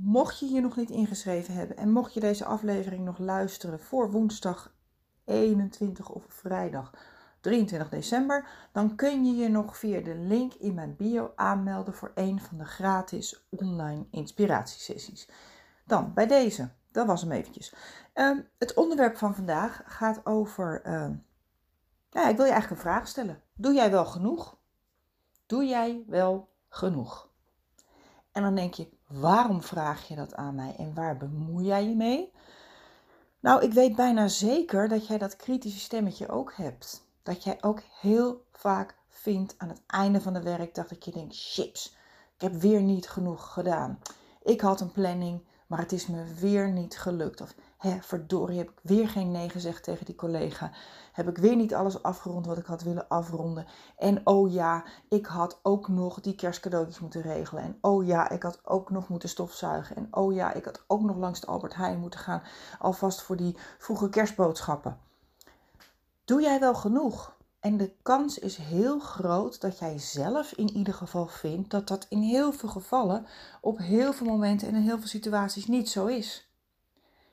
mocht je je nog niet ingeschreven hebben en mocht je deze aflevering nog luisteren voor woensdag 21 of vrijdag 23 december, dan kun je je nog via de link in mijn bio aanmelden voor een van de gratis online inspiratiesessies. Dan bij deze, dat was hem eventjes. Ehm, het onderwerp van vandaag gaat over ehm, ja, ik wil je eigenlijk een vraag stellen. Doe jij wel genoeg? Doe jij wel genoeg? En dan denk je, waarom vraag je dat aan mij en waar bemoei jij je mee? Nou, ik weet bijna zeker dat jij dat kritische stemmetje ook hebt. Dat jij ook heel vaak vindt aan het einde van de werkdag dat je denkt, chips, ik heb weer niet genoeg gedaan. Ik had een planning, maar het is me weer niet gelukt. Of hè, verdorie, heb ik weer geen nee gezegd tegen die collega. Heb ik weer niet alles afgerond wat ik had willen afronden. En oh ja, ik had ook nog die kerstcadeautjes moeten regelen. En oh ja, ik had ook nog moeten stofzuigen. En oh ja, ik had ook nog langs de Albert Heijn moeten gaan. Alvast voor die vroege kerstboodschappen. Doe jij wel genoeg? En de kans is heel groot dat jij zelf in ieder geval vindt dat dat in heel veel gevallen, op heel veel momenten en in heel veel situaties niet zo is.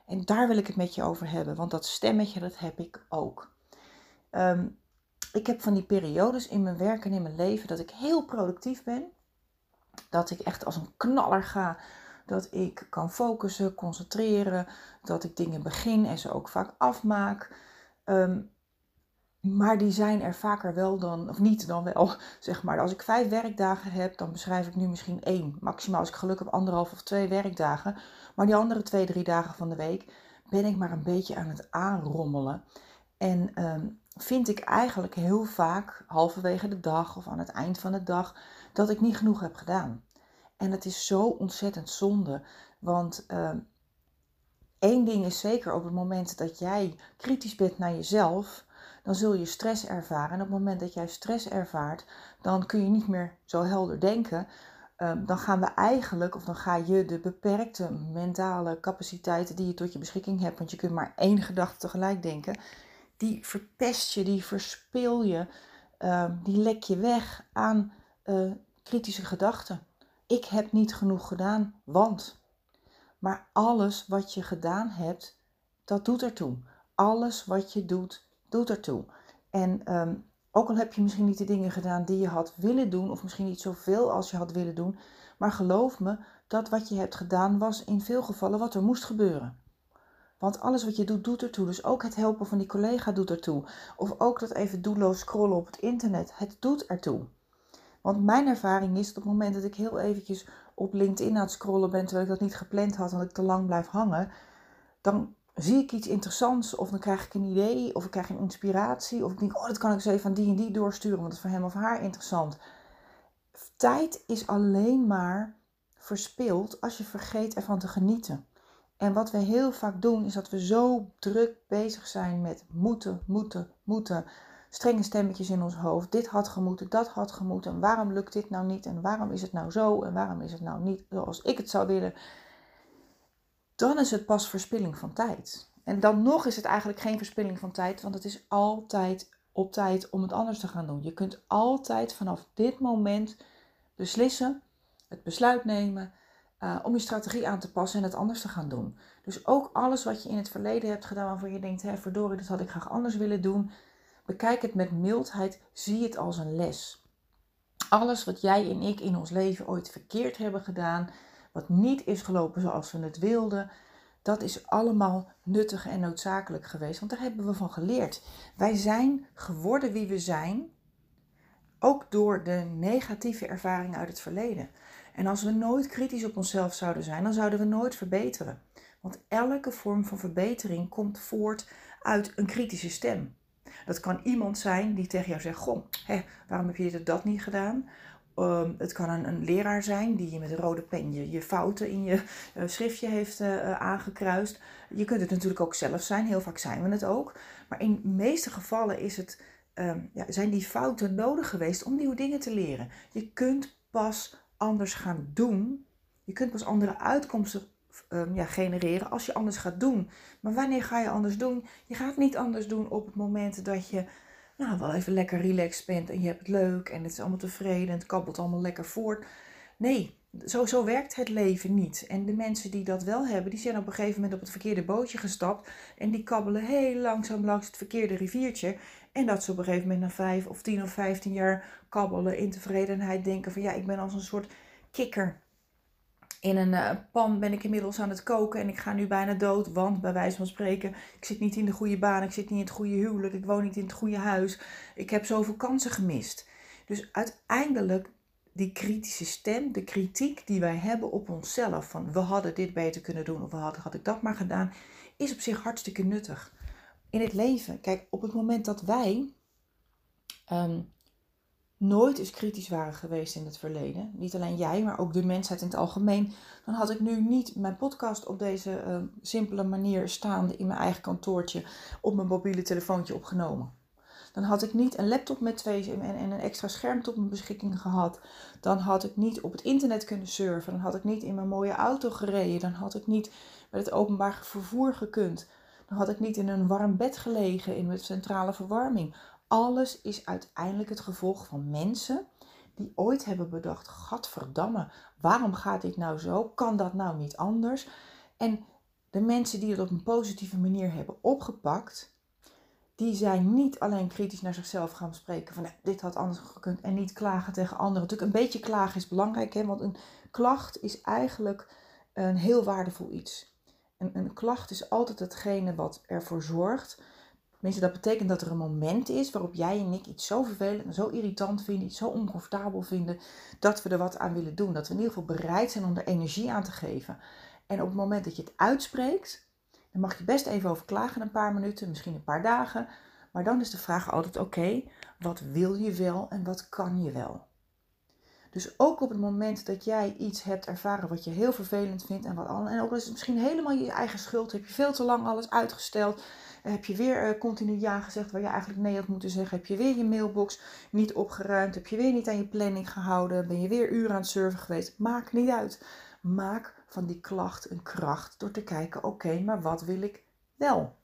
En daar wil ik het met je over hebben, want dat stemmetje, dat heb ik ook. Ehm, ik heb van die periodes in mijn werk en in mijn leven dat ik heel productief ben. Dat ik echt als een knaller ga. Dat ik kan focussen, concentreren. Dat ik dingen begin en ze ook vaak afmaak. Ehm, maar die zijn er vaker wel dan, of niet dan wel, zeg maar. Als ik vijf werkdagen heb, dan beschrijf ik nu misschien één. Maximaal als ik geluk heb anderhalf of twee werkdagen. Maar die andere twee, drie dagen van de week ben ik maar een beetje aan het aanrommelen. En ehm, vind ik eigenlijk heel vaak halverwege de dag of aan het eind van de dag dat ik niet genoeg heb gedaan. En het is zo ontzettend zonde. Want ehm, één ding is zeker, op het moment dat jij kritisch bent naar jezelf, dan zul je stress ervaren. En op het moment dat jij stress ervaart, dan kun je niet meer zo helder denken. Ehm, dan gaan we eigenlijk, of dan ga je de beperkte mentale capaciteiten die je tot je beschikking hebt, want je kunt maar één gedachte tegelijk denken, die verpest je, die verspil je, ehm, die lek je weg aan uh, kritische gedachten. Ik heb niet genoeg gedaan, want. Maar alles wat je gedaan hebt, dat doet ertoe. Alles wat je doet, doet ertoe. En um, ook al heb je misschien niet de dingen gedaan die je had willen doen, of misschien niet zoveel als je had willen doen, maar geloof me, dat wat je hebt gedaan was in veel gevallen wat er moest gebeuren. Want alles wat je doet, doet ertoe. Dus ook het helpen van die collega doet ertoe. Of ook dat even doelloos scrollen op het internet. Het doet ertoe. Want mijn ervaring is dat op het moment dat ik heel eventjes op LinkedIn aan het scrollen ben, terwijl ik dat niet gepland had, dat ik te lang blijf hangen, dan zie ik iets interessants of dan krijg ik een idee of ik krijg een inspiratie of ik denk, oh dat kan ik eens even aan die en die doorsturen, want dat is voor hem of haar interessant. Tijd is alleen maar verspild als je vergeet ervan te genieten. En wat we heel vaak doen is dat we zo druk bezig zijn met moeten, moeten, moeten. Strenge stemmetjes in ons hoofd. Dit had gemoeten, dat had gemoeten. En waarom lukt dit nou niet? En waarom is het nou zo? En waarom is het nou niet zoals ik het zou willen? Dan is het pas verspilling van tijd. En dan nog is het eigenlijk geen verspilling van tijd, want het is altijd op tijd om het anders te gaan doen. Je kunt altijd vanaf dit moment beslissen, het besluit nemen uh, om je strategie aan te passen en het anders te gaan doen. Dus ook alles wat je in het verleden hebt gedaan waarvan je denkt, hé verdorie, dat had ik graag anders willen doen. Bekijk het met mildheid, zie het als een les. Alles wat jij en ik in ons leven ooit verkeerd hebben gedaan, wat niet is gelopen zoals we het wilden, dat is allemaal nuttig en noodzakelijk geweest, want daar hebben we van geleerd. Wij zijn geworden wie we zijn, ook door de negatieve ervaringen uit het verleden. En als we nooit kritisch op onszelf zouden zijn, dan zouden we nooit verbeteren. Want elke vorm van verbetering komt voort uit een kritische stem. Dat kan iemand zijn die tegen jou zegt: Goh, hè, waarom heb je dit dat niet gedaan? Ehm, het kan een, leraar zijn die je met een rode pen je, je fouten in je uh, schriftje heeft uh, aangekruist. Je kunt het natuurlijk ook zelf zijn, heel vaak zijn we het ook. Maar in de meeste gevallen is het, um, ja, zijn die fouten nodig geweest om nieuwe dingen te leren. Je kunt pas anders gaan doen. Je kunt pas andere uitkomsten um, ja, genereren als je anders gaat doen. Maar wanneer ga je anders doen? Je gaat niet anders doen op het moment dat je nou, wel even lekker relaxed bent en je hebt het leuk en het is allemaal tevreden en het kabbelt allemaal lekker voort. Nee, zo, zo werkt het leven niet. En de mensen die dat wel hebben, die zijn op een gegeven moment op het verkeerde bootje gestapt en die kabbelen heel langzaam langs het verkeerde riviertje. En dat ze op een gegeven moment na vijf of tien of vijftien jaar kabbelen in tevredenheid denken van ja, ik ben als een soort kikker in een uh, pan ben ik inmiddels aan het koken en ik ga nu bijna dood, want bij wijze van spreken, ik zit niet in de goede baan, ik zit niet in het goede huwelijk, ik woon niet in het goede huis, ik heb zoveel kansen gemist. Dus uiteindelijk die kritische stem, de kritiek die wij hebben op onszelf, van we hadden dit beter kunnen doen of we hadden, had ik dat maar gedaan, is op zich hartstikke nuttig. In het leven, kijk, op het moment dat wij um, nooit eens kritisch waren geweest in het verleden, niet alleen jij, maar ook de mensheid in het algemeen, dan had ik nu niet mijn podcast op deze uh, simpele manier staande in mijn eigen kantoortje op mijn mobiele telefoontje opgenomen. Dan had ik niet een laptop met twee en, en een extra scherm tot mijn beschikking gehad. Dan had ik niet op het internet kunnen surfen. Dan had ik niet in mijn mooie auto gereden. Dan had ik niet met het openbaar vervoer gekund. Dan had ik niet in een warm bed gelegen in met centrale verwarming. Alles is uiteindelijk het gevolg van mensen die ooit hebben bedacht: Gadverdamme, waarom gaat dit nou zo? Kan dat nou niet anders? En de mensen die het op een positieve manier hebben opgepakt, die zijn niet alleen kritisch naar zichzelf gaan spreken van dit had anders gekund en niet klagen tegen anderen. Natuurlijk, een beetje klagen is belangrijk, hè, want een klacht is eigenlijk een heel waardevol iets. Een, een klacht is altijd hetgene wat ervoor zorgt Dat betekent dat er een moment is waarop jij en ik iets zo vervelend en zo irritant vinden, iets zo oncomfortabel vinden, dat we er wat aan willen doen. Dat we in ieder geval bereid zijn om er energie aan te geven. En op het moment dat je het uitspreekt, dan mag je best even over klagen een paar minuten, misschien een paar dagen. Maar dan is de vraag altijd: oké, wat wil je wel en wat kan je wel? Dus ook op het moment dat jij iets hebt ervaren wat je heel vervelend vindt en wat en ook is het misschien helemaal je eigen schuld, heb je veel te lang alles uitgesteld, heb je weer uh, continu ja gezegd waar je eigenlijk nee had moeten zeggen, heb je weer je mailbox niet opgeruimd, heb je weer niet aan je planning gehouden, ben je weer uren aan het surfen geweest, maakt niet uit. Maak van die klacht een kracht door te kijken, oké, maar wat wil ik wel?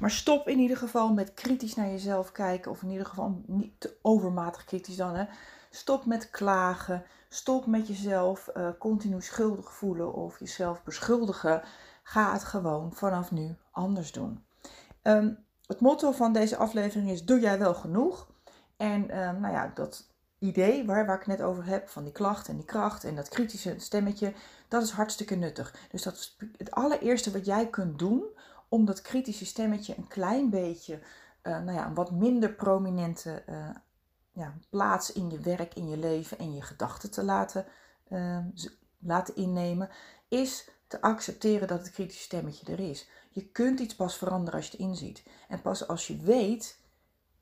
Maar stop in ieder geval met kritisch naar jezelf kijken, of in ieder geval niet te overmatig kritisch dan. Hè. Stop met klagen. Stop met jezelf uh, continu schuldig voelen of jezelf beschuldigen. Ga het gewoon vanaf nu anders doen. Um, het motto van deze aflevering is: Doe jij wel genoeg? En um, nou ja, dat idee waar, waar ik net over heb, van die klacht en die kracht en dat kritische stemmetje, dat is hartstikke nuttig. Dus dat het allereerste wat jij kunt doen om dat kritische stemmetje een klein beetje, uh, nou ja, een wat minder prominente uh, ja, plaats in je werk, in je leven en je gedachten te laten, uh, laten innemen, is te accepteren dat het kritische stemmetje er is. Je kunt iets pas veranderen als je het inziet. En pas als je weet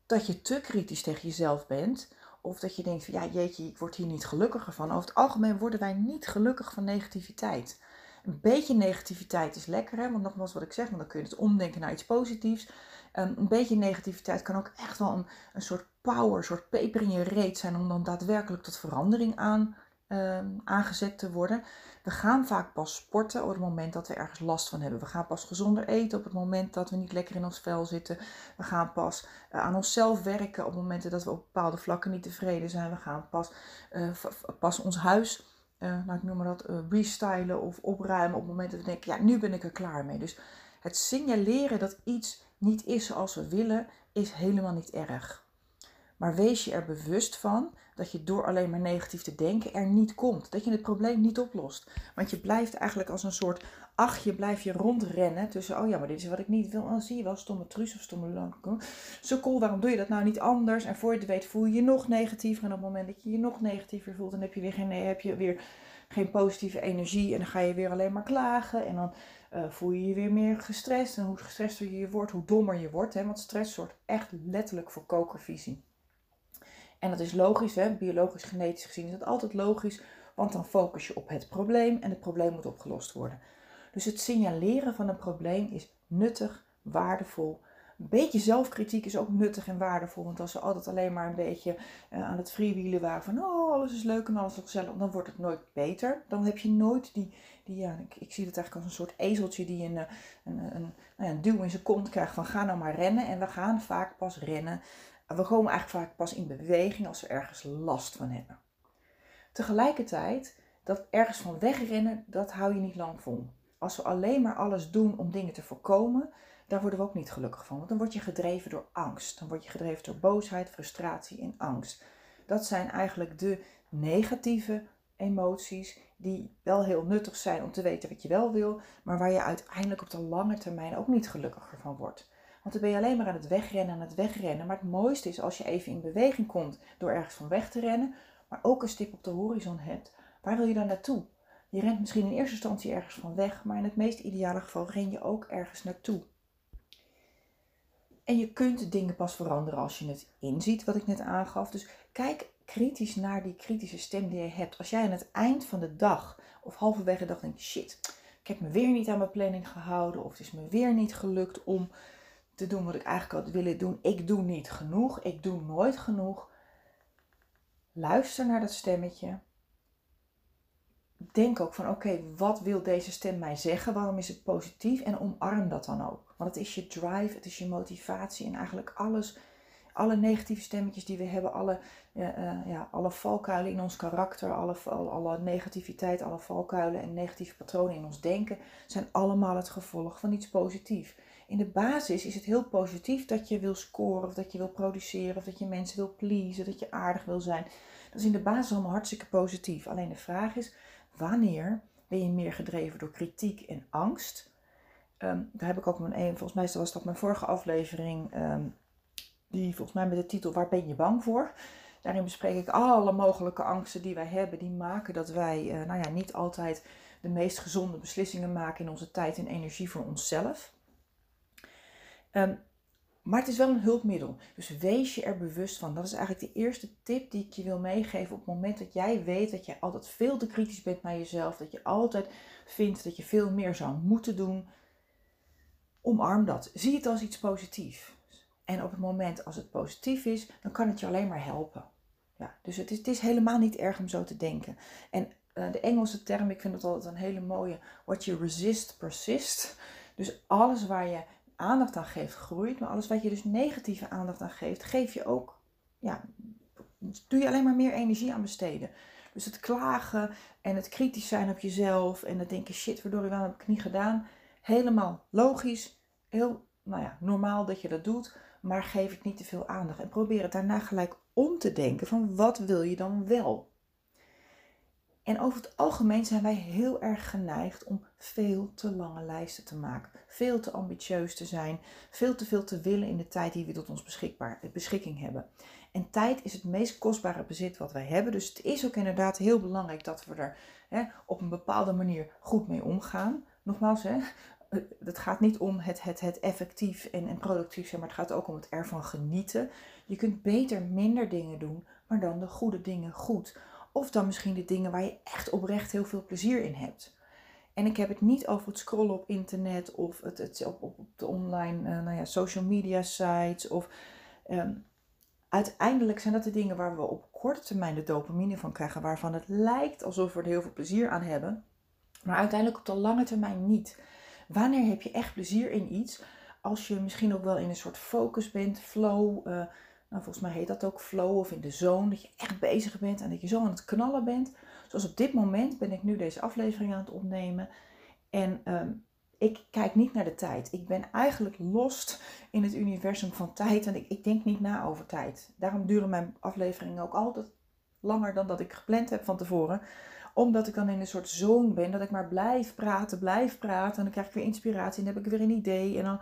dat je te kritisch tegen jezelf bent, of dat je denkt van ja jeetje, ik word hier niet gelukkiger van. Over het algemeen worden wij niet gelukkig van negativiteit. Een beetje negativiteit is lekker, hè? want nogmaals wat ik zeg, want dan kun je het omdenken naar iets positiefs. Um, een beetje negativiteit kan ook echt wel een, een soort power, een soort peper in je reet zijn om dan daadwerkelijk tot verandering aan, um, aangezet te worden. We gaan vaak pas sporten op het moment dat we ergens last van hebben. We gaan pas gezonder eten op het moment dat we niet lekker in ons vel zitten. We gaan pas uh, aan onszelf werken op momenten dat we op bepaalde vlakken niet tevreden zijn. We gaan pas, uh, pas ons huis, uh, nou ik noem maar dat, restylen of opruimen op het moment dat we denken, ja nu ben ik er klaar mee. Dus het signaleren dat iets niet is zoals we willen, is helemaal niet erg. Maar wees je er bewust van dat je door alleen maar negatief te denken er niet komt. Dat je het probleem niet oplost. Want je blijft eigenlijk als een soort achtje blijf je rondrennen tussen, oh ja, maar dit is wat ik niet wil. Dan oh, zie je wel, stomme truus of stomme lang. cool, waarom doe je dat nou niet anders? En voor je het weet voel je je nog negatiever. En op het moment dat je je nog negatiever voelt, dan heb je weer geen, heb je weer geen positieve energie. En dan ga je weer alleen maar klagen. En dan uh, voel je je weer meer gestrest. En hoe gestrester je wordt, hoe dommer je wordt. Hè? Want stress zorgt echt letterlijk voor kokervisie. En dat is logisch, hè? biologisch, genetisch gezien is dat altijd logisch. Want dan focus je op het probleem en het probleem moet opgelost worden. Dus het signaleren van een probleem is nuttig, waardevol. Een beetje zelfkritiek is ook nuttig en waardevol. Want als we altijd alleen maar een beetje uh, aan het freewheelen waren van oh, alles is leuk en alles is gezellig, dan wordt het nooit beter. Dan heb je nooit die, die ja, ik, zie het eigenlijk als een soort ezeltje die een, eh, een, een, een, nou een duw in zijn kont krijgt van ga nou maar rennen. En we gaan vaak pas rennen. We komen eigenlijk vaak pas in beweging als we ergens last van hebben. Tegelijkertijd, dat ergens van wegrennen, dat hou je niet lang vol als we alleen maar alles doen om dingen te voorkomen, daar worden we ook niet gelukkig van. Want dan word je gedreven door angst. Dan word je gedreven door boosheid, frustratie en angst. Dat zijn eigenlijk de negatieve emoties die wel heel nuttig zijn om te weten wat je wel wil, maar waar je uiteindelijk op de lange termijn ook niet gelukkiger van wordt. Want dan ben je alleen maar aan het wegrennen, aan het wegrennen. Maar het mooiste is als je even in beweging komt door ergens van weg te rennen, maar ook een stip op de horizon hebt. Waar wil je dan naartoe? Je rent misschien in eerste instantie ergens van weg, maar in het meest ideale geval ren je ook ergens naartoe. En je kunt dingen pas veranderen als je het inziet, wat ik net aangaf. Dus kijk kritisch naar die kritische stem die je hebt. Als jij aan het eind van de dag of halverwege de dag denkt: shit, ik heb me weer niet aan mijn planning gehouden, of het is me weer niet gelukt om te doen wat ik eigenlijk had willen doen. Ik doe niet genoeg, ik doe nooit genoeg. Luister naar dat stemmetje denk ook van oké, wat wil deze stem mij zeggen? Waarom is het positief? En omarm dat dan ook. Want het is je drive, het is je motivatie en eigenlijk alles, alle negatieve stemmetjes die we hebben, alle, uh, ja, alle valkuilen in ons karakter, alle, alle negativiteit, alle valkuilen en negatieve patronen in ons denken, zijn allemaal het gevolg van iets positiefs. In de basis is het heel positief dat je wil scoren, of dat je wil produceren, of dat je mensen wil pleasen, dat je aardig wil zijn. Dat is in de basis allemaal hartstikke positief. Alleen de vraag is, wanneer ben je meer gedreven door kritiek en angst? Ehm, daar heb ik ook een, volgens mij was dat mijn vorige aflevering, ehm, die volgens mij met de titel Waar ben je bang voor? Daarin bespreek ik alle mogelijke angsten die wij hebben, die maken dat wij uh, nou ja, niet altijd de meest gezonde beslissingen maken in onze tijd en energie voor onszelf. Um, maar het is wel een hulpmiddel. Dus wees je er bewust van. Dat is eigenlijk de eerste tip die ik je wil meegeven op het moment dat jij weet dat je altijd veel te kritisch bent naar jezelf. Dat je altijd vindt dat je veel meer zou moeten doen. Omarm dat. Zie het als iets positiefs. En op het moment als het positief is, dan kan het je alleen maar helpen. Ja, dus het is, het is helemaal niet erg om zo te denken. En uh, de Engelse term, ik vind dat altijd een hele mooie. What you resist, persist. Dus alles waar je aandacht aan geeft, groeit. Maar alles wat je dus negatieve aandacht aan geeft, geef je ook, ja, doe je alleen maar meer energie aan besteden. Dus het klagen en het kritisch zijn op jezelf en het denken, shit, waardoor waarom heb ik niet gedaan? Helemaal logisch, heel nou ja, normaal dat je dat doet, maar geef het niet te veel aandacht. En probeer het daarna gelijk om te denken van wat wil je dan wel? En over het algemeen zijn wij heel erg geneigd om veel te lange lijsten te maken. Veel te ambitieus te zijn. Veel te veel te willen in de tijd die we tot ons beschikbaar, beschikking hebben. En tijd is het meest kostbare bezit wat wij hebben. Dus het is ook inderdaad heel belangrijk dat we er hè, op een bepaalde manier goed mee omgaan. Nogmaals, hè, het gaat niet om het, het, het effectief en, en productief zijn, maar het gaat ook om het ervan genieten. Je kunt beter minder dingen doen, maar dan de goede dingen goed of dan misschien de dingen waar je echt oprecht heel veel plezier in hebt. En ik heb het niet over het scrollen op internet of het, op, op, de online uh, nou ja, social media sites. Of, ehm, uiteindelijk zijn dat de dingen waar we op korte termijn de dopamine van krijgen, waarvan het lijkt alsof we er heel veel plezier aan hebben, maar uiteindelijk op de lange termijn niet. Wanneer heb je echt plezier in iets? Als je misschien ook wel in een soort focus bent, flow, uh, nou, volgens mij heet dat ook flow of in de zone. Dat je echt bezig bent en dat je zo aan het knallen bent. Zoals op dit moment ben ik nu deze aflevering aan het opnemen. En ehm, ik kijk niet naar de tijd. Ik ben eigenlijk lost in het universum van tijd. En ik, ik denk niet na over tijd. Daarom duren mijn afleveringen ook altijd langer dan dat ik gepland heb van tevoren. Omdat ik dan in een soort zone ben dat ik maar blijf praten, blijf praten. En dan krijg ik weer inspiratie en dan heb ik weer een idee. En, dan...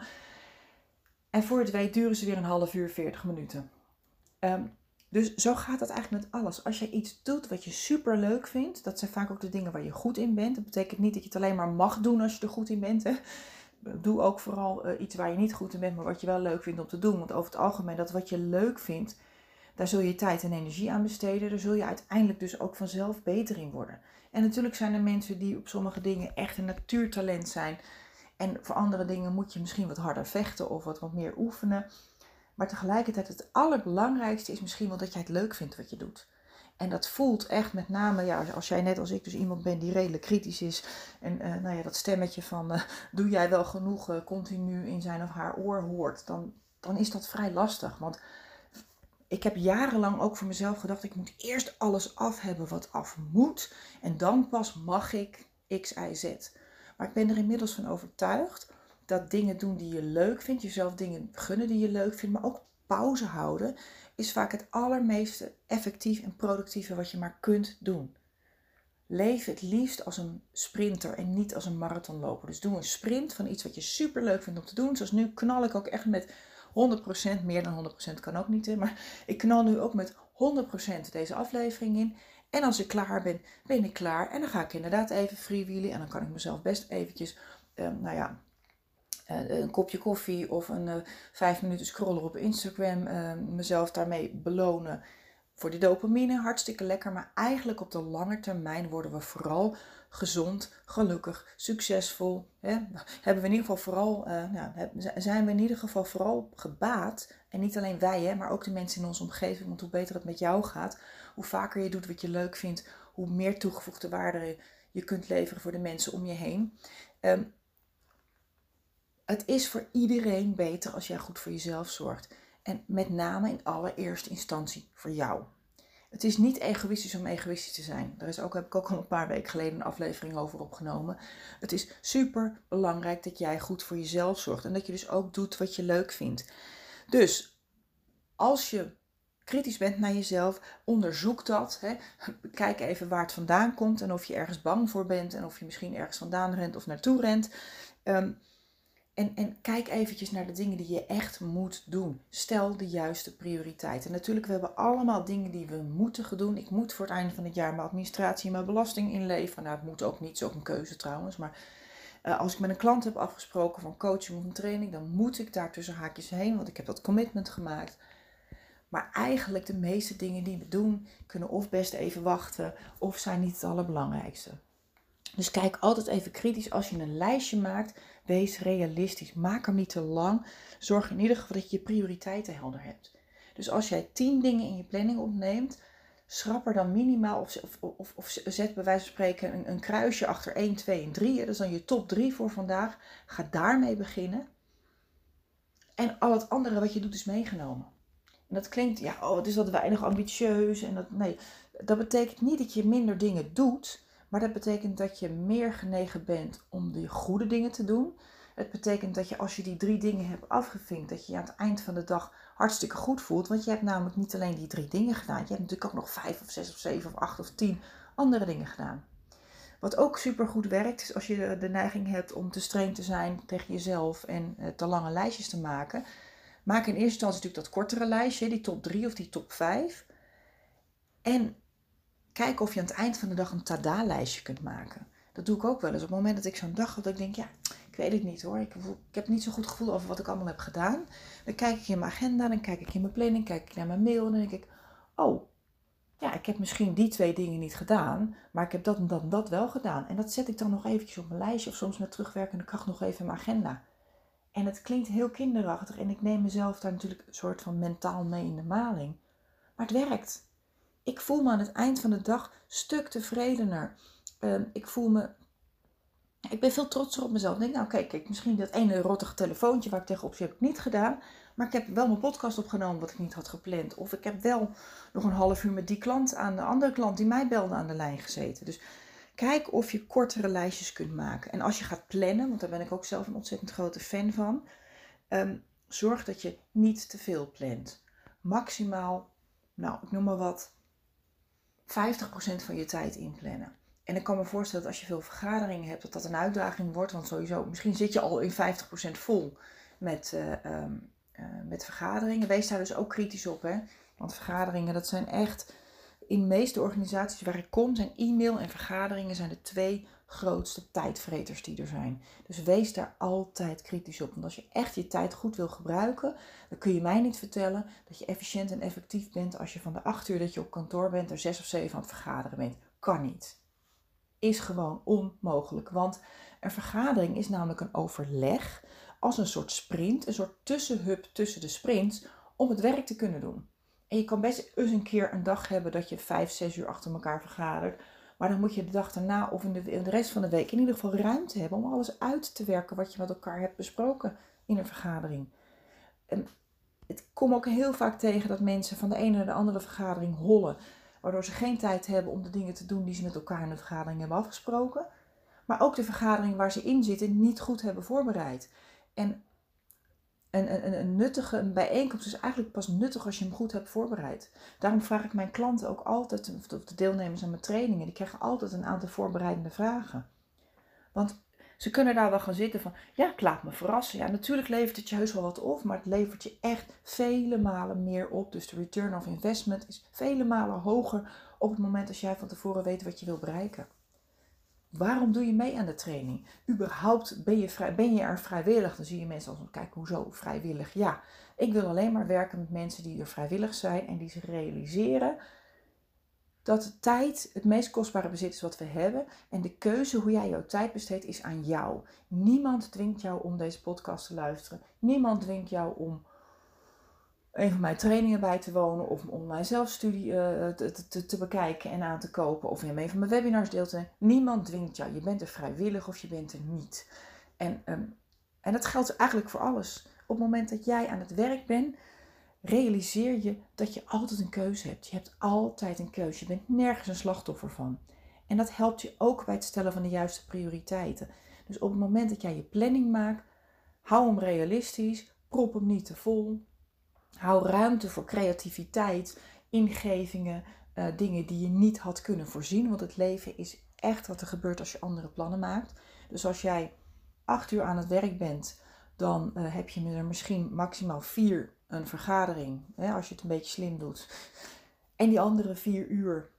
en voor het weet duren ze weer een half uur, 40 minuten. Ehm, dus zo gaat het eigenlijk met alles. Als je iets doet wat je super leuk vindt, dat zijn vaak ook de dingen waar je goed in bent. Dat betekent niet dat je het alleen maar mag doen als je er goed in bent. Hè. Doe ook vooral uh, iets waar je niet goed in bent, maar wat je wel leuk vindt om te doen. Want over het algemeen, dat wat je leuk vindt, daar zul je tijd en energie aan besteden. Daar zul je uiteindelijk dus ook vanzelf beter in worden. En natuurlijk zijn er mensen die op sommige dingen echt een natuurtalent zijn. En voor andere dingen moet je misschien wat harder vechten of wat, wat meer oefenen. Maar tegelijkertijd het allerbelangrijkste is misschien wel dat jij het leuk vindt wat je doet. En dat voelt echt met name, ja, als jij net als ik dus iemand bent die redelijk kritisch is. En uh, nou ja, dat stemmetje van uh, doe jij wel genoeg uh, continu in zijn of haar oor hoort. Dan, dan is dat vrij lastig. Want ik heb jarenlang ook voor mezelf gedacht, ik moet eerst alles af hebben wat af moet. En dan pas mag ik X, Y, Z. Maar ik ben er inmiddels van overtuigd dat dingen doen die je leuk vindt, jezelf dingen gunnen die je leuk vindt, maar ook pauze houden, is vaak het allermeeste effectief en productieve wat je maar kunt doen. Leef het liefst als een sprinter en niet als een marathonloper. Dus doe een sprint van iets wat je super leuk vindt om te doen. Zoals nu knal ik ook echt met 100%, meer dan 100% kan ook niet, maar ik knal nu ook met 100% deze aflevering in. En als ik klaar ben, ben ik klaar. En dan ga ik inderdaad even freewheelen. En dan kan ik mezelf best eventjes, uh, nou ja, een kopje koffie of een uh, vijf minuten scrollen op Instagram. mezelf daarmee belonen voor die dopamine. Hartstikke lekker. Maar eigenlijk op de lange termijn worden we vooral gezond, gelukkig, succesvol. Hè? Hebben we in ieder geval vooral, nou, zijn we in ieder geval vooral gebaat. En niet alleen wij, hè, maar ook de mensen in onze omgeving. Want hoe beter het met jou gaat, hoe vaker je doet wat je leuk vindt, hoe meer toegevoegde waarde je kunt leveren voor de mensen om je heen. Um, het is voor iedereen beter als jij goed voor jezelf zorgt. En met name in allereerste instantie voor jou. Het is niet egoïstisch om egoïstisch te zijn. Daar is ook, heb ik ook al een paar weken geleden een aflevering over opgenomen. Het is super belangrijk dat jij goed voor jezelf zorgt. En dat je dus ook doet wat je leuk vindt. Dus als je kritisch bent naar jezelf, onderzoek dat. Hè. Kijk even waar het vandaan komt en of je ergens bang voor bent en of je misschien ergens vandaan rent of naartoe rent. Um, en, en kijk eventjes naar de dingen die je echt moet doen. Stel de juiste prioriteiten. Natuurlijk, we hebben allemaal dingen die we moeten doen. Ik moet voor het einde van het jaar mijn administratie en mijn belasting inleveren. Nou, het moet ook niet, zo een keuze trouwens. Maar uh, als ik met een klant heb afgesproken van coaching of een training, dan moet ik daar tussen haakjes heen, want ik heb dat commitment gemaakt. Maar eigenlijk de meeste dingen die we doen, kunnen of best even wachten, of zijn niet het allerbelangrijkste. Dus kijk altijd even kritisch als je een lijstje maakt. Wees realistisch. Maak hem niet te lang. Zorg in ieder geval dat je je prioriteiten helder hebt. Dus als jij 10 dingen in je planning opneemt, schrap er dan minimaal of, of, of, zet bij wijze van spreken een, een, kruisje achter 1, 2 en 3. Dat is dan je top 3 voor vandaag. Ga daarmee beginnen. En al het andere wat je doet is meegenomen. En dat klinkt, ja, oh, het is wat weinig ambitieus. En dat, nee, dat betekent niet dat je minder dingen doet. Maar dat betekent dat je meer genegen bent om de goede dingen te doen. Het betekent dat je als je die drie dingen hebt afgevinkt, dat je je aan het eind van de dag hartstikke goed voelt. Want je hebt namelijk niet alleen die drie dingen gedaan. Je hebt natuurlijk ook nog vijf of zes of zeven of acht of tien andere dingen gedaan. Wat ook super goed werkt, is als je de neiging hebt om te streng te zijn tegen jezelf en eh, te lange lijstjes te maken. Maak in eerste instantie natuurlijk dat kortere lijstje, die top 3 of die top 5. En Kijk of je aan het eind van de dag een tada-lijstje kunt maken. Dat doe ik ook wel eens. Op het moment dat ik zo'n dag heb, dat ik denk, ja, ik weet het niet hoor. Ik, ik, heb niet zo'n goed gevoel over wat ik allemaal heb gedaan. Dan kijk ik in mijn agenda, dan kijk ik in mijn planning, kijk ik naar mijn mail en dan denk ik, oh, ja, ik heb misschien die twee dingen niet gedaan, maar ik heb dat en dat en dat wel gedaan. En dat zet ik dan nog eventjes op mijn lijstje of soms met terugwerkende kracht nog even in mijn agenda. En het klinkt heel kinderachtig en ik neem mezelf daar natuurlijk een soort van mentaal mee in de maling. Maar het werkt ik voel me aan het eind van de dag stuk tevredener. Ehm, ik voel me. Ik ben veel trotser op mezelf. Ik denk, nou kijk, kijk, misschien dat ene rottige telefoontje waar ik tegenop zit, heb ik niet gedaan. Maar ik heb wel mijn podcast opgenomen wat ik niet had gepland. Of ik heb wel nog een half uur met die klant aan de andere klant die mij belde aan de lijn gezeten. Dus kijk of je kortere lijstjes kunt maken. En als je gaat plannen, want daar ben ik ook zelf een ontzettend grote fan van. Um, zorg dat je niet te veel plant. Maximaal, nou ik noem maar wat, van je tijd inplannen. En ik kan me voorstellen dat als je veel vergaderingen hebt, dat dat een uitdaging wordt. Want sowieso, misschien zit je al in 50% vol met, uh, um, uh, met vergaderingen. Wees daar dus ook kritisch op. Hè? Want vergaderingen, dat zijn echt, in meeste organisaties waar ik kom, zijn e-mail en vergaderingen zijn de twee grootste tijdvreters die er zijn. Dus wees daar altijd kritisch op. Want als je echt je tijd goed wil gebruiken, dan kun je mij niet vertellen dat je efficiënt en effectief bent als je van de acht uur dat je op kantoor bent er zes of zeven aan het vergaderen bent. Kan niet. Is gewoon onmogelijk. Want een vergadering is namelijk een overleg als een soort sprint, een soort tussenhub tussen de sprints om het werk te kunnen doen. En je kan best eens een keer een dag hebben dat je vijf, zes uur achter elkaar vergadert. Maar dan moet je de dag daarna of in de, de rest van de week in ieder geval ruimte hebben om alles uit te werken wat je met elkaar hebt besproken in een vergadering. En het kom ook heel vaak tegen dat mensen van de ene naar de andere vergadering hollen. Waardoor ze geen tijd hebben om de dingen te doen die ze met elkaar in de vergadering hebben afgesproken. Maar ook de vergadering waar ze in zitten niet goed hebben voorbereid. En een, een, nuttige een bijeenkomst is eigenlijk pas nuttig als je hem goed hebt voorbereid. Daarom vraag ik mijn klanten ook altijd, of de deelnemers aan mijn trainingen, die krijgen altijd een aantal voorbereidende vragen. Want ze kunnen daar wel gaan zitten van, ja, ik laat me verrassen. Ja, natuurlijk levert het je heus wel wat op, maar het levert je echt vele malen meer op. Dus de return of investment is vele malen hoger op het moment als jij van tevoren weet wat je wil bereiken. Waarom doe je mee aan de training? Überhaupt ben je, vrij, ben je er vrijwillig? Dan zie je mensen als, kijk, hoezo vrijwillig? Ja, ik wil alleen maar werken met mensen die er vrijwillig zijn en die zich realiseren dat tijd het meest kostbare bezit is wat we hebben. En de keuze hoe jij jouw tijd besteedt is aan jou. Niemand dwingt jou om deze podcast te luisteren. Niemand dwingt jou om een van mijn trainingen bij te wonen of om online zelfstudie uh, te, te, te, bekijken en aan te kopen of in een van mijn webinars deel te nemen. Niemand dwingt jou. Je bent er vrijwillig of je bent er niet. En, um, en dat geldt eigenlijk voor alles. Op het moment dat jij aan het werk bent, realiseer je dat je altijd een keuze hebt. Je hebt altijd een keuze. Je bent nergens een slachtoffer van. En dat helpt je ook bij het stellen van de juiste prioriteiten. Dus op het moment dat jij je planning maakt, hou hem realistisch, prop hem niet te vol. Hou ruimte voor creativiteit, ingevingen, uh, dingen die je niet had kunnen voorzien. Want het leven is echt wat er gebeurt als je andere plannen maakt. Dus als jij acht uur aan het werk bent, dan uh, heb je er misschien maximaal vier een vergadering. Hè, als je het een beetje slim doet. En die andere vier uur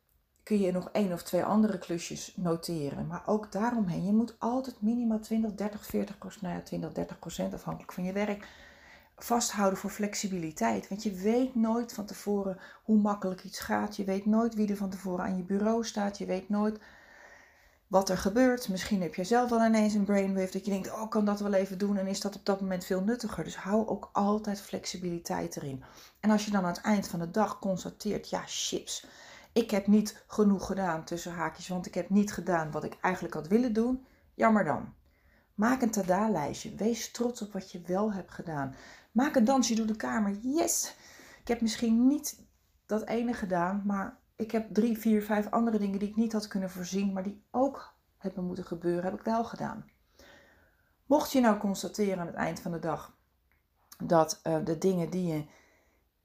kun je nog één of twee andere klusjes noteren. Maar ook daaromheen, je moet altijd minimaal 20, 30, 40 procent, nou ja, 20, 30 procent afhankelijk van je werk vasthouden voor flexibiliteit. Want je weet nooit van tevoren hoe makkelijk iets gaat. Je weet nooit wie er van tevoren aan je bureau staat. Je weet nooit wat er gebeurt. Misschien heb je zelf wel ineens een brainwave dat je denkt, oh, kan dat wel even doen en is dat op dat moment veel nuttiger. Dus hou ook altijd flexibiliteit erin. En als je dan aan het eind van de dag constateert, ja, chips, ik heb niet genoeg gedaan tussen haakjes, want ik heb niet gedaan wat ik eigenlijk had willen doen. Jammer dan. Maak een tada-lijstje. Wees trots op wat je wel hebt gedaan. Maak een dansje door de kamer. Yes! Ik heb misschien niet dat ene gedaan, maar ik heb drie, vier, vijf andere dingen die ik niet had kunnen voorzien, maar die ook hebben moeten gebeuren, heb ik wel gedaan. Mocht je nou constateren aan het eind van de dag dat uh, de dingen die je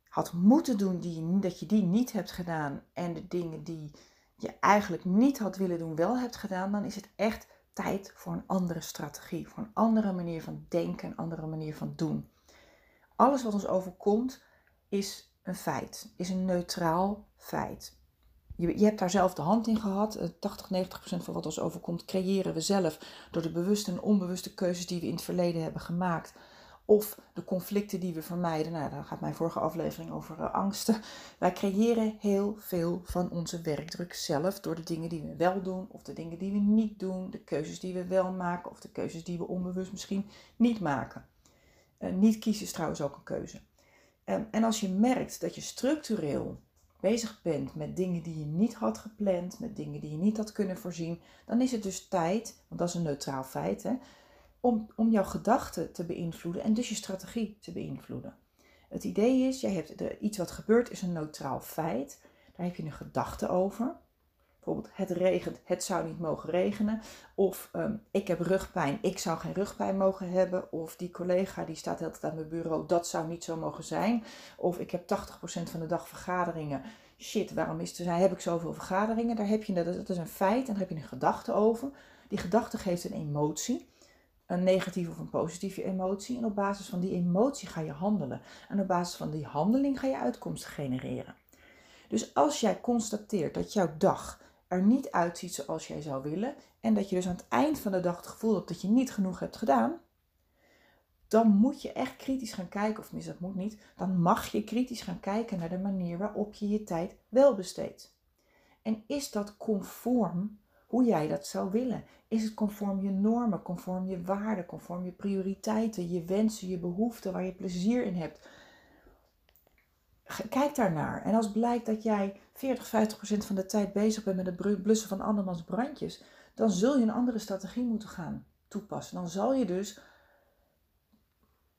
had moeten doen, die, dat je die niet hebt gedaan en de dingen die je eigenlijk niet had willen doen, wel hebt gedaan, dan is het echt tijd voor een andere strategie, voor een andere manier van denken, een andere manier van doen. Alles wat ons overkomt is een feit, is een neutraal feit. Je, je hebt daar zelf de hand in gehad. 80, eh, 90 procent van wat ons overkomt creëren we zelf door de bewuste en onbewuste keuzes die we in het verleden hebben gemaakt. Of de conflicten die we vermijden. Nou, daar gaat mijn vorige aflevering over uh, angsten. Wij creëren heel veel van onze werkdruk zelf door de dingen die we wel doen of de dingen die we niet doen. De keuzes die we wel maken of de keuzes die we onbewust misschien niet maken. Uh, niet kiezen is trouwens ook een keuze. Um, en als je merkt dat je structureel bezig bent met dingen die je niet had gepland, met dingen die je niet had kunnen voorzien, dan is het dus tijd, want dat is een neutraal feit, hè, om, om jouw gedachten te beïnvloeden en dus je strategie te beïnvloeden. Het idee is, jij hebt de, iets wat gebeurt is een neutraal feit, daar heb je een gedachte over. Bijvoorbeeld, het regent, het zou niet mogen regenen. Of um, ik heb rugpijn, ik zou geen rugpijn mogen hebben. Of die collega die staat altijd aan mijn bureau, dat zou niet zo mogen zijn. Of ik heb 80% van de dag vergaderingen. shit, waarom is er, heb ik zoveel vergaderingen? Daar heb je, dat is een feit en daar heb je een gedachte over. Die gedachte geeft een emotie, een negatieve of een positieve emotie. En op basis van die emotie ga je handelen. En op basis van die handeling ga je uitkomsten genereren. Dus als jij constateert dat jouw dag er niet uitziet zoals jij zou willen, en dat je dus aan het eind van de dag het gevoel hebt dat je niet genoeg hebt gedaan, dan moet je echt kritisch gaan kijken, of mis dat moet niet, dan mag je kritisch gaan kijken naar de manier waarop je je tijd wel besteedt. En is dat conform hoe jij dat zou willen? Is het conform je normen, conform je waarden, conform je prioriteiten, je wensen, je behoeften, waar je plezier in hebt? Kijk daarnaar. En als blijkt dat jij 40, 50 procent van de tijd bezig bent met het blussen van andermans brandjes, dan zul je een andere strategie moeten gaan toepassen. Dan zal je dus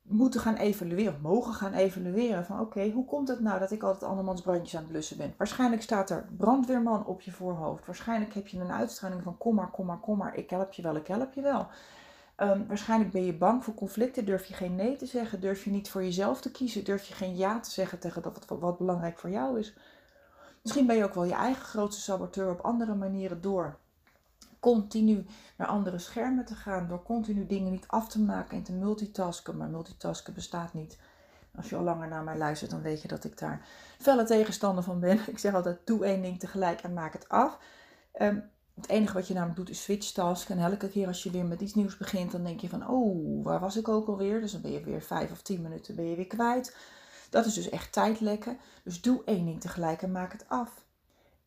moeten gaan evalueren, mogen gaan evalueren van oké, hoe komt het nou dat ik altijd andermans brandjes aan het blussen ben? Waarschijnlijk staat er brandweerman op je voorhoofd. Waarschijnlijk heb je een uitstraling van kom maar, kom maar, kom maar, ik help je wel, ik help je wel. Um, waarschijnlijk ben je bang voor conflicten, durf je geen nee te zeggen, durf je niet voor jezelf te kiezen, durf je geen ja te zeggen tegen dat wat, wat belangrijk voor jou is. Misschien ben je ook wel je eigen grootste saboteur op andere manieren door continu naar andere schermen te gaan, door continu dingen niet af te maken en te multitasken. Maar multitasken bestaat niet. Als je al langer naar mij luistert, dan weet je dat ik daar felle tegenstander van ben. Ik zeg altijd: doe één ding tegelijk en maak het af. Ehm, het enige wat je namelijk doet is switch task. En elke keer als je weer met iets nieuws begint, dan denk je van, oh, waar was ik ook alweer? Dus dan ben je weer vijf of tien minuten ben je weer kwijt. Dat is dus echt tijdlekken. Dus doe één ding tegelijk en maak het af.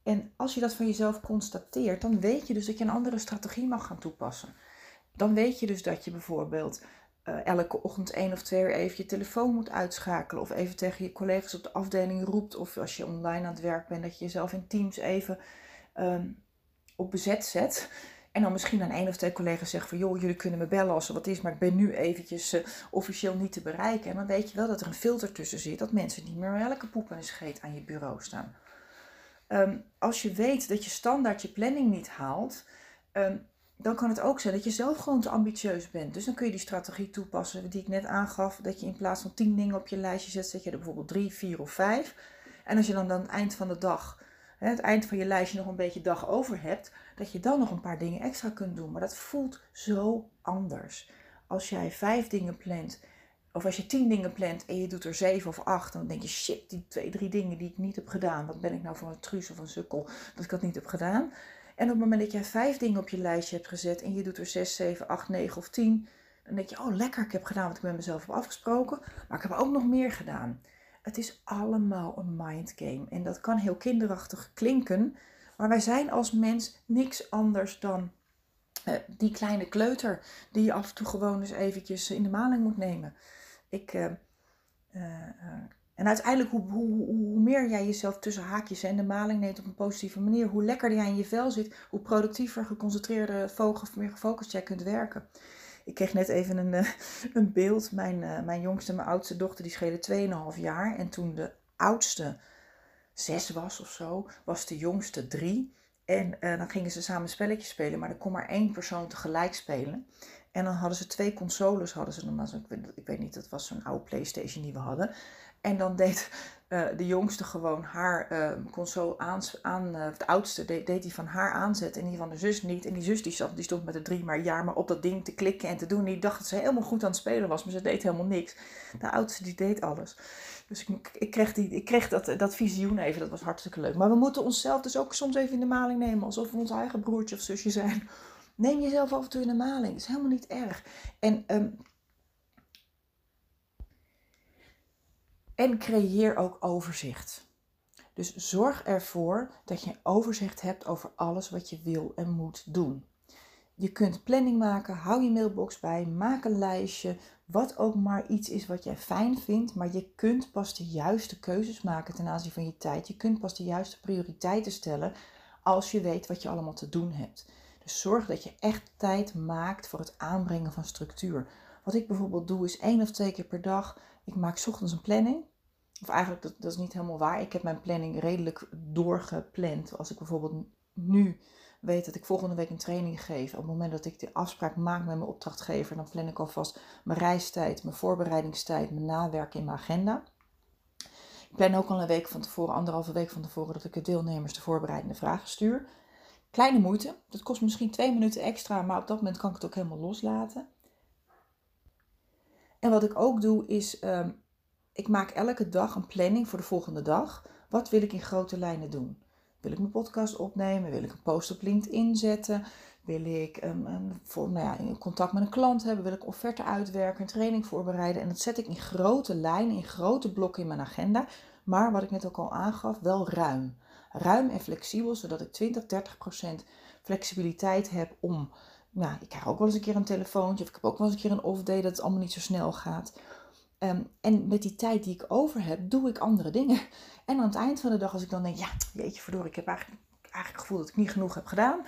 En als je dat van jezelf constateert, dan weet je dus dat je een andere strategie mag gaan toepassen. Dan weet je dus dat je bijvoorbeeld uh, elke ochtend één of twee uur even je telefoon moet uitschakelen. Of even tegen je collega's op de afdeling roept. Of als je online aan het werk bent, dat je jezelf in Teams even um, op bezet zet. En dan misschien aan één of twee collega's zeggen van... joh, jullie kunnen me bellen als er wat is, maar ik ben nu eventjes uh, officieel niet te bereiken. En dan weet je wel dat er een filter tussen zit. Dat mensen niet meer elke poep en scheet aan je bureau staan. Um, als je weet dat je standaard je planning niet haalt, um, dan kan het ook zijn dat je zelf gewoon te ambitieus bent. Dus dan kun je die strategie toepassen die ik net aangaf. Dat je in plaats van tien dingen op je lijstje zet, zet je er bijvoorbeeld drie, vier of vijf. En als je dan aan het eind van de dag, het eind van je lijstje nog een beetje dag over hebt, dat je dan nog een paar dingen extra kunt doen. Maar dat voelt zo anders. Als jij vijf dingen plant of als je tien dingen plant en je doet er zeven of acht, dan denk je shit, die twee, drie dingen die ik niet heb gedaan. Wat ben ik nou voor een truus of een sukkel dat ik dat niet heb gedaan. En op het moment dat jij vijf dingen op je lijstje hebt gezet en je doet er zes, zeven, acht, negen of tien, dan denk je, oh lekker, ik heb gedaan wat ik met mezelf heb afgesproken. Maar ik heb ook nog meer gedaan. Het is allemaal een mindgame. En dat kan heel kinderachtig klinken. Maar wij zijn als mens niks anders dan uh, die kleine kleuter die je af en toe gewoon eens eventjes in de maling moet nemen. Ik, uh, en uiteindelijk, hoe, hoe, hoe, meer jij jezelf tussen haakjes en de maling neemt op een positieve manier, hoe lekkerder jij in je vel zit, hoe productiever, geconcentreerder, meer gefocust jij kunt werken. Ik kreeg net even een, een beeld. Mijn, mijn jongste en mijn oudste dochter die schelen 2,5 jaar. En toen de oudste zes was of zo, was de jongste drie. En dan gingen ze samen spelletjes spelen, maar er kon maar één persoon tegelijk spelen. En dan hadden ze twee consoles, hadden ze normaal. Ik, ik weet niet, dat was zo'n oude PlayStation die we hadden. En dan deed uh, de jongste gewoon haar uh, console aan, aan uh, de oudste deed, die van haar aanzetten en die van de zus niet. En die zus die, zat, die stond met de drie maar jaar maar op dat ding te klikken en te doen. Die dacht dat ze helemaal goed aan het spelen was, maar ze deed helemaal niks. De oudste die deed alles. Dus ik, ik kreeg, die, ik kreeg dat, dat visioen even, dat was hartstikke leuk. Maar we moeten onszelf dus ook soms even in de maling nemen, alsof we ons eigen broertje of zusje zijn. Neem jezelf af en toe in de maling. Dat is helemaal niet erg. En, um, en creëer ook overzicht. Dus zorg ervoor dat je overzicht hebt over alles wat je wil en moet doen. Je kunt planning maken, hou je mailbox bij, maak een lijstje, wat ook maar iets is wat jij fijn vindt, maar je kunt pas de juiste keuzes maken ten aanzien van je tijd. Je kunt pas de juiste prioriteiten stellen als je weet wat je allemaal te doen hebt. Dus zorg dat je echt tijd maakt voor het aanbrengen van structuur. Wat ik bijvoorbeeld doe is één of twee keer per dag. Ik maak ochtends een planning. Of eigenlijk, dat, dat is niet helemaal waar. Ik heb mijn planning redelijk doorgepland. Als ik bijvoorbeeld nu weet dat ik volgende week een training geef. Op het moment dat ik de afspraak maak met mijn opdrachtgever, dan plan ik alvast mijn reistijd, mijn voorbereidingstijd, mijn nawerk in mijn agenda. Ik plan ook al een week van tevoren, anderhalve week van tevoren, dat ik de deelnemers de voorbereidende vragen stuur. Kleine moeite. Dat kost misschien twee minuten extra, maar op dat moment kan ik het ook helemaal loslaten. En wat ik ook doe is, ehm, ik maak elke dag een planning voor de volgende dag. Wat wil ik in grote lijnen doen? Wil ik mijn podcast opnemen? Wil ik een post op LinkedIn zetten? Wil ik um, een, voor, nou ja, contact met een klant hebben? Wil ik offerte uitwerken, een training voorbereiden? En dat zet ik in grote lijnen, in grote blokken in mijn agenda. Maar wat ik net ook al aangaf, wel ruim. Ruim en flexibel, zodat ik 20, 30 procent flexibiliteit heb om... Nou, ik krijg ook wel eens een keer een telefoontje of ik heb ook wel eens een keer een off-day dat het allemaal niet zo snel gaat. Ehm, en met die tijd die ik over heb, doe ik andere dingen. En aan het eind van de dag, als ik dan denk, ja, jeetje verdorie, ik heb eigenlijk, eigenlijk het gevoel dat ik niet genoeg heb gedaan.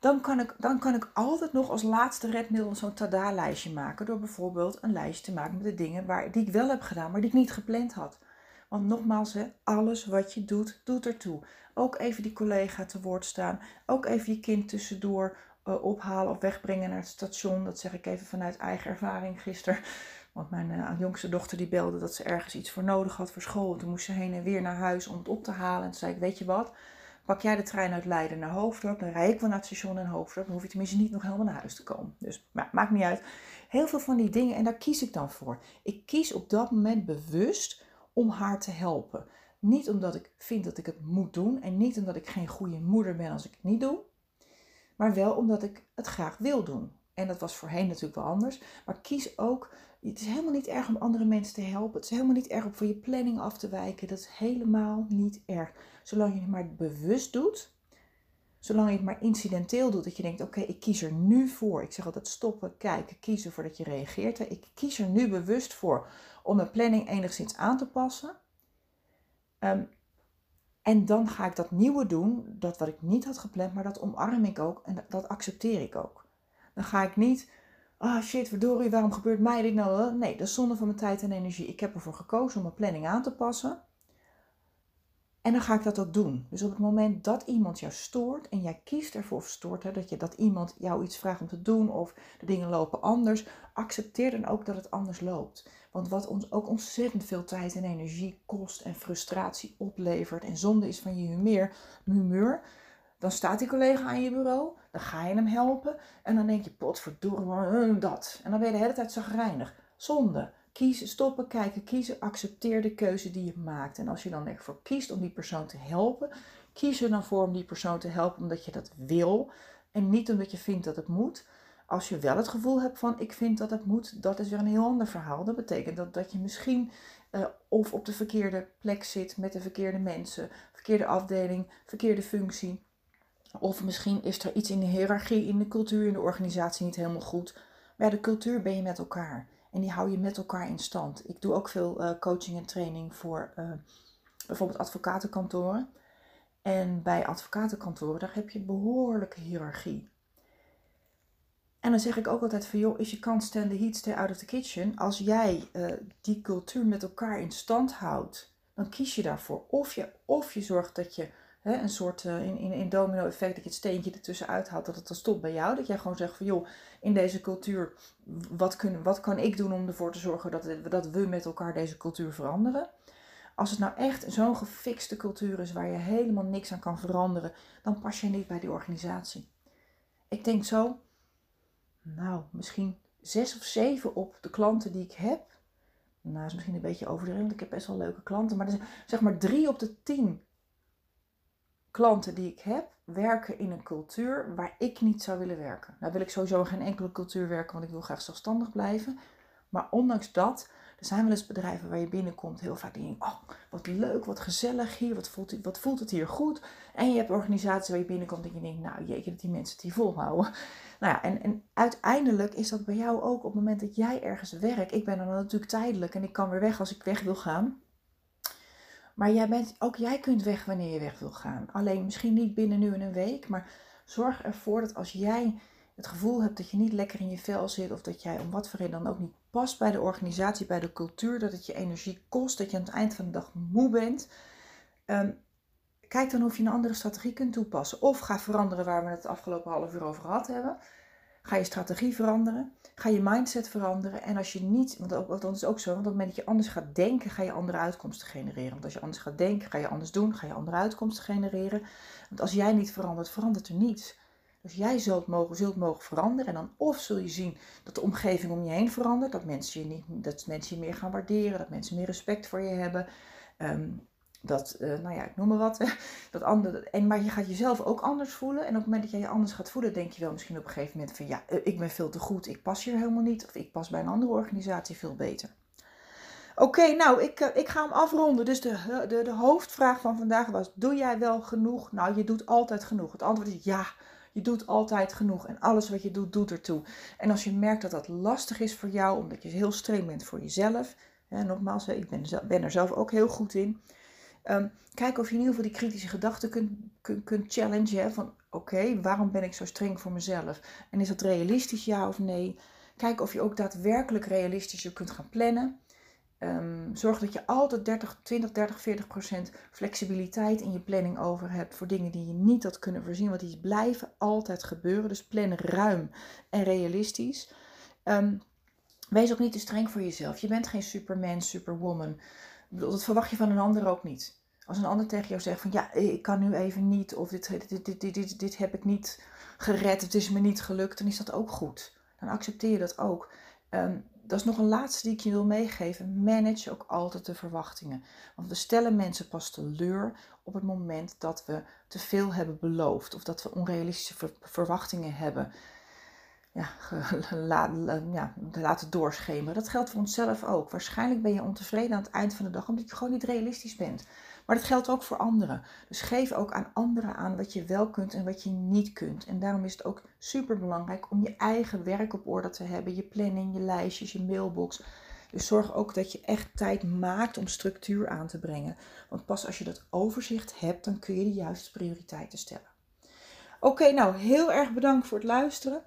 Dan kan ik, dan kan ik altijd nog als laatste redmiddel zo'n tada-lijstje maken. Door bijvoorbeeld een lijstje te maken met de dingen waar, die ik wel heb gedaan, maar die ik niet gepland had. Want nogmaals, hè, alles wat je doet, doet ertoe. Ook even die collega te woord staan. Ook even je kind tussendoor uh, ophalen of wegbrengen naar het station. Dat zeg ik even vanuit eigen ervaring gisteren. Want mijn uh, jongste dochter die belde dat ze ergens iets voor nodig had voor school. Toen moest ze heen en weer naar huis om het op te halen. En toen zei ik, weet je wat, pak jij de trein uit Leiden naar Hoofddorp. Dan rij ik wel naar het station in Hoofddorp. Dan hoef je tenminste niet nog helemaal naar huis te komen. Dus maar, maakt niet uit. Heel veel van die dingen en daar kies ik dan voor. Ik kies op dat moment bewust om haar te helpen. Niet omdat ik vind dat ik het moet doen. En niet omdat ik geen goede moeder ben als ik het niet doe. Maar wel omdat ik het graag wil doen. En dat was voorheen natuurlijk wel anders. Maar kies ook het is helemaal niet erg om andere mensen te helpen. Het is helemaal niet erg om van je planning af te wijken. Dat is helemaal niet erg. Zolang je het maar bewust doet. Zolang je het maar incidenteel doet. Dat je denkt, oké, ik kies er nu voor. Ik zeg altijd stoppen, kijken, kiezen voordat je reageert. Ik kies er nu bewust voor om mijn planning enigszins aan te passen. Um, en dan ga ik dat nieuwe doen. Dat wat ik niet had gepland, maar dat omarm ik ook. En dat, accepteer ik ook. Dan ga ik niet ah shit, verdorie, waarom gebeurt mij dit nou? Nee, dat is zonde van mijn tijd en energie. Ik heb ervoor gekozen om mijn planning aan te passen. En dan ga ik dat ook doen. Dus op het moment dat iemand jou stoort en jij kiest ervoor of stoort, dat, je, dat iemand jou iets vraagt om te doen of de dingen lopen anders, accepteer dan ook dat het anders loopt. Want wat ons ook ontzettend veel tijd en energie kost en frustratie oplevert en zonde is van je humeur, humeur dan staat die collega aan je bureau, dan ga je hem helpen en dan denk je, potverdorie, dat. En dan ben je de hele tijd zagrijnig. Zonde. Kiezen, stoppen, kijken, kiezen, accepteer de keuze die je maakt. En als je dan ervoor kiest om die persoon te helpen, kies er dan voor om die persoon te helpen omdat je dat wil en niet omdat je vindt dat het moet. Als je wel het gevoel hebt van ik vind dat het moet, dat is weer een heel ander verhaal. Dat betekent dat, dat je misschien uh, of op de verkeerde plek zit met de verkeerde mensen, verkeerde afdeling, verkeerde functie. Of misschien is er iets in de hiërarchie, in de cultuur, in de organisatie niet helemaal goed. Maar de cultuur ben je met elkaar. En die hou je met elkaar in stand. Ik doe ook veel uh, coaching en training voor uh, bijvoorbeeld advocatenkantoren. En bij advocatenkantoren, daar heb je behoorlijke hiërarchie. En dan zeg ik ook altijd van, joh, is je can't stand the heat, stay out of the kitchen. Als jij uh, die cultuur met elkaar in stand houdt, dan kies je daarvoor. Of je, of je zorgt dat je hè, een soort uh, in, in, in domino effect dat je het steentje ertussen uithaalt, dat het dan stopt bij jou. Dat jij gewoon zegt van joh, in deze cultuur, wat, kun, wat kan ik doen om ervoor te zorgen dat, dat we met elkaar deze cultuur veranderen? Als het nou echt zo'n gefixte cultuur is waar je helemaal niks aan kan veranderen, dan pas je niet bij die organisatie. Ik denk zo, nou, misschien zes of zeven op de klanten die ik heb. Nou, is misschien een beetje overdreven, want ik heb best wel leuke klanten. Maar zeg maar drie op de tien klanten die ik heb werken in een cultuur waar ik niet zou willen werken. Nou wil ik sowieso geen enkele cultuur werken, want ik wil graag zelfstandig blijven. Maar ondanks dat, er zijn wel eens bedrijven waar je binnenkomt, heel vaak denk je, oh, wat leuk, wat gezellig hier, wat voelt, wat voelt het hier goed. En je hebt organisaties waar je binnenkomt en je denkt, nou jeetje, dat die mensen het hier volhouden. Nou ja, en, en uiteindelijk is dat bij jou ook op het moment dat jij ergens werkt. Ik ben dan natuurlijk tijdelijk en ik kan weer weg als ik weg wil gaan. Maar jij bent, ook jij kunt weg wanneer je weg wil gaan. Alleen misschien niet binnen nu en een week, maar zorg ervoor dat als jij het gevoel hebt dat je niet lekker in je vel zit of dat jij om wat voor reden dan ook niet past bij de organisatie, bij de cultuur, dat het je energie kost, dat je aan het eind van de dag moe bent. Ehm, kijk dan of je een andere strategie kunt toepassen. Of ga veranderen waar we het afgelopen half uur over gehad hebben. Ga je strategie veranderen, ga je mindset veranderen. En als je niet, want dat is ook zo, want op het moment dat je anders gaat denken, ga je andere uitkomsten genereren. Want als je anders gaat denken, ga je anders doen, ga je andere uitkomsten genereren. Want als jij niet verandert, verandert er niets. Dus jij zult mogen, zult mogen veranderen. En dan of zul je zien dat de omgeving om je heen verandert. Dat mensen je, niet, dat mensen je meer gaan waarderen. Dat mensen meer respect voor je hebben. Ehm, dat, uh, nou ja, ik noem maar wat. Dat andere, en, maar je gaat jezelf ook anders voelen. En op het moment dat jij je anders gaat voelen, denk je wel misschien op een gegeven moment van ja, eh, ik ben veel te goed, ik pas hier helemaal niet. Of ik pas bij een andere organisatie veel beter. Oké, nou, ik, eh, ik ga hem afronden. Dus de, de, de hoofdvraag van vandaag was: Doe jij wel genoeg? Nou, je doet altijd genoeg. Het antwoord is ja. Je doet altijd genoeg en alles wat je doet, doet ertoe. En als je merkt dat dat lastig is voor jou, omdat je heel streng bent voor jezelf. Hè, nogmaals, ik ben, ben, er zelf ook heel goed in. Um, kijk of je in ieder geval die kritische gedachten kunt, kunt, kunt challengen. van oké, waarom ben ik zo streng voor mezelf? En is dat realistisch, ja of nee? Kijk of je ook daadwerkelijk realistischer kunt gaan plannen. Um, zorg dat je altijd 30, 20, 30, 40 procent flexibiliteit in je planning over hebt voor dingen die je niet had kunnen voorzien, want die blijven altijd gebeuren. Dus plan ruim en realistisch. Um, wees ook niet te streng voor jezelf. Je bent geen superman, superwoman. Dat verwacht je van een ander ook niet. Als een ander tegen jou zegt van ja, ik kan nu even niet, of dit, dit, dit, dit, dit, heb ik niet gered, het is me niet gelukt, dan is dat ook goed. Dan accepteer je dat ook. Um, dat is nog een laatste die ik je wil meegeven. Manage ook altijd de verwachtingen. Want we stellen mensen pas teleur op het moment dat we te veel hebben beloofd. Of dat we onrealistische verwachtingen hebben ja, ja, laten doorschemeren. Dat geldt voor onszelf ook. Waarschijnlijk ben je ontevreden aan het eind van de dag omdat je gewoon niet realistisch bent. Maar dat geldt ook voor anderen. Dus geef ook aan anderen aan wat je wel kunt en wat je niet kunt. En daarom is het ook super belangrijk om je eigen werk op orde te hebben. Je planning, je lijstjes, je mailbox. Dus zorg ook dat je echt tijd maakt om structuur aan te brengen. Want pas als je dat overzicht hebt, dan kun je de juiste prioriteiten stellen. Oké, nou heel erg bedankt voor het luisteren.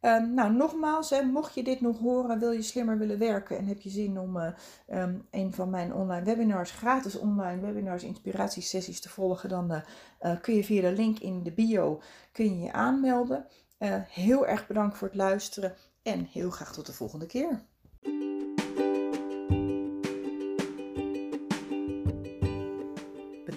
Um, nou, nogmaals, hè, mocht je dit nog horen, wil je slimmer willen werken en heb je zin om uh, um, een van mijn online webinars, gratis online webinars, inspiratiesessies te volgen, dan uh, uh, kun je via de link in de bio kun je, je aanmelden. heel erg bedankt voor het luisteren en heel graag tot de volgende keer.